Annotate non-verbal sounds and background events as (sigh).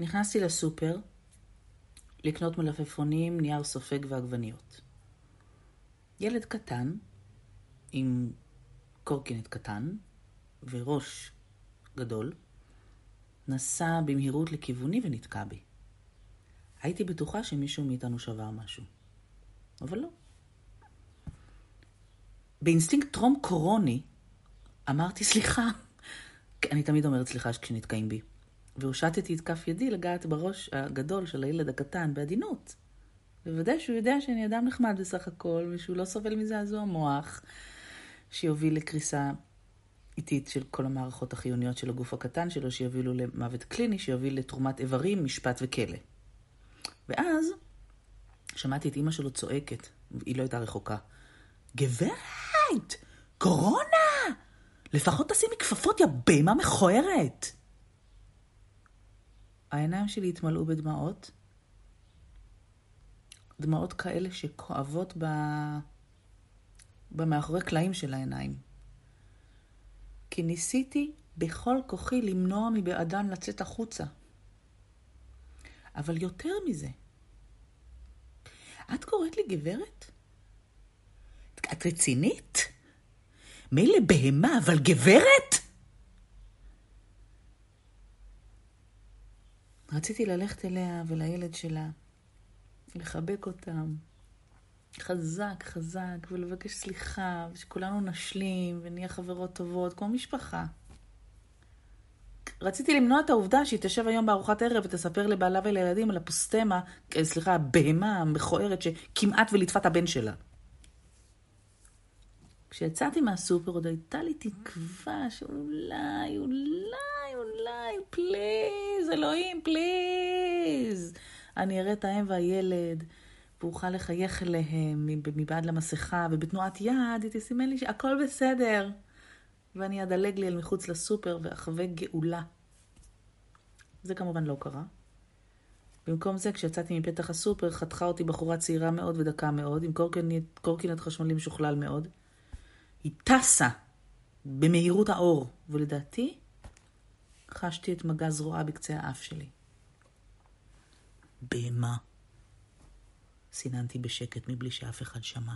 נכנסתי לסופר לקנות מלפפונים, נייר סופג ועגבניות. ילד קטן, עם קורקינט קטן וראש גדול, נסע במהירות לכיווני ונתקע בי. הייתי בטוחה שמישהו מאיתנו שבר משהו, אבל לא. באינסטינקט טרום קורוני אמרתי סליחה. (laughs) אני תמיד אומרת סליחה כשנתקעים בי. והושטתי את כף ידי לגעת בראש הגדול של הילד הקטן בעדינות. בוודאי שהוא יודע שאני אדם נחמד בסך הכל, ושהוא לא סובל מזעזוע מוח, שיוביל לקריסה איטית של כל המערכות החיוניות של הגוף הקטן שלו, שיובילו למוות קליני, שיוביל לתרומת איברים, משפט וכלא. ואז שמעתי את אימא שלו צועקת, היא לא הייתה רחוקה. גברת, קורונה! לפחות תשימי כפפות, יא בהמה מכוערת! העיניים שלי התמלאו בדמעות, דמעות כאלה שכואבות ב... במאחורי קלעים של העיניים. כי ניסיתי בכל כוחי למנוע מבעדן לצאת החוצה. אבל יותר מזה, את קוראת לי גברת? את רצינית? מילא בהמה, אבל גברת? רציתי ללכת אליה ולילד שלה, לחבק אותם חזק, חזק, ולבקש סליחה, ושכולנו נשלים, ונהיה חברות טובות, כמו משפחה. רציתי למנוע את העובדה שהיא תשב היום בארוחת ערב ותספר לבעלה ולילדים על הפוסטמה, אה, סליחה, הבהמה המכוערת שכמעט וליטפה את הבן שלה. כשיצאתי מהסופר עוד הייתה לי תקווה שאולי, אולי, אלוהים, פליז, אני אראה את האם והילד, ואוכל לחייך אליהם מבעד למסכה, ובתנועת יד היא תסימן לי שהכל בסדר. ואני אדלג לי אל מחוץ לסופר ואחווה גאולה. זה כמובן לא קרה. במקום זה, כשיצאתי מפתח הסופר, חתכה אותי בחורה צעירה מאוד ודקה מאוד, עם קורקינט, קורקינט חשמלי משוכלל מאוד. היא טסה במהירות האור, ולדעתי, חשתי את מגע זרועה בקצה האף שלי. בהמה. סיננתי בשקט מבלי שאף אחד שמע.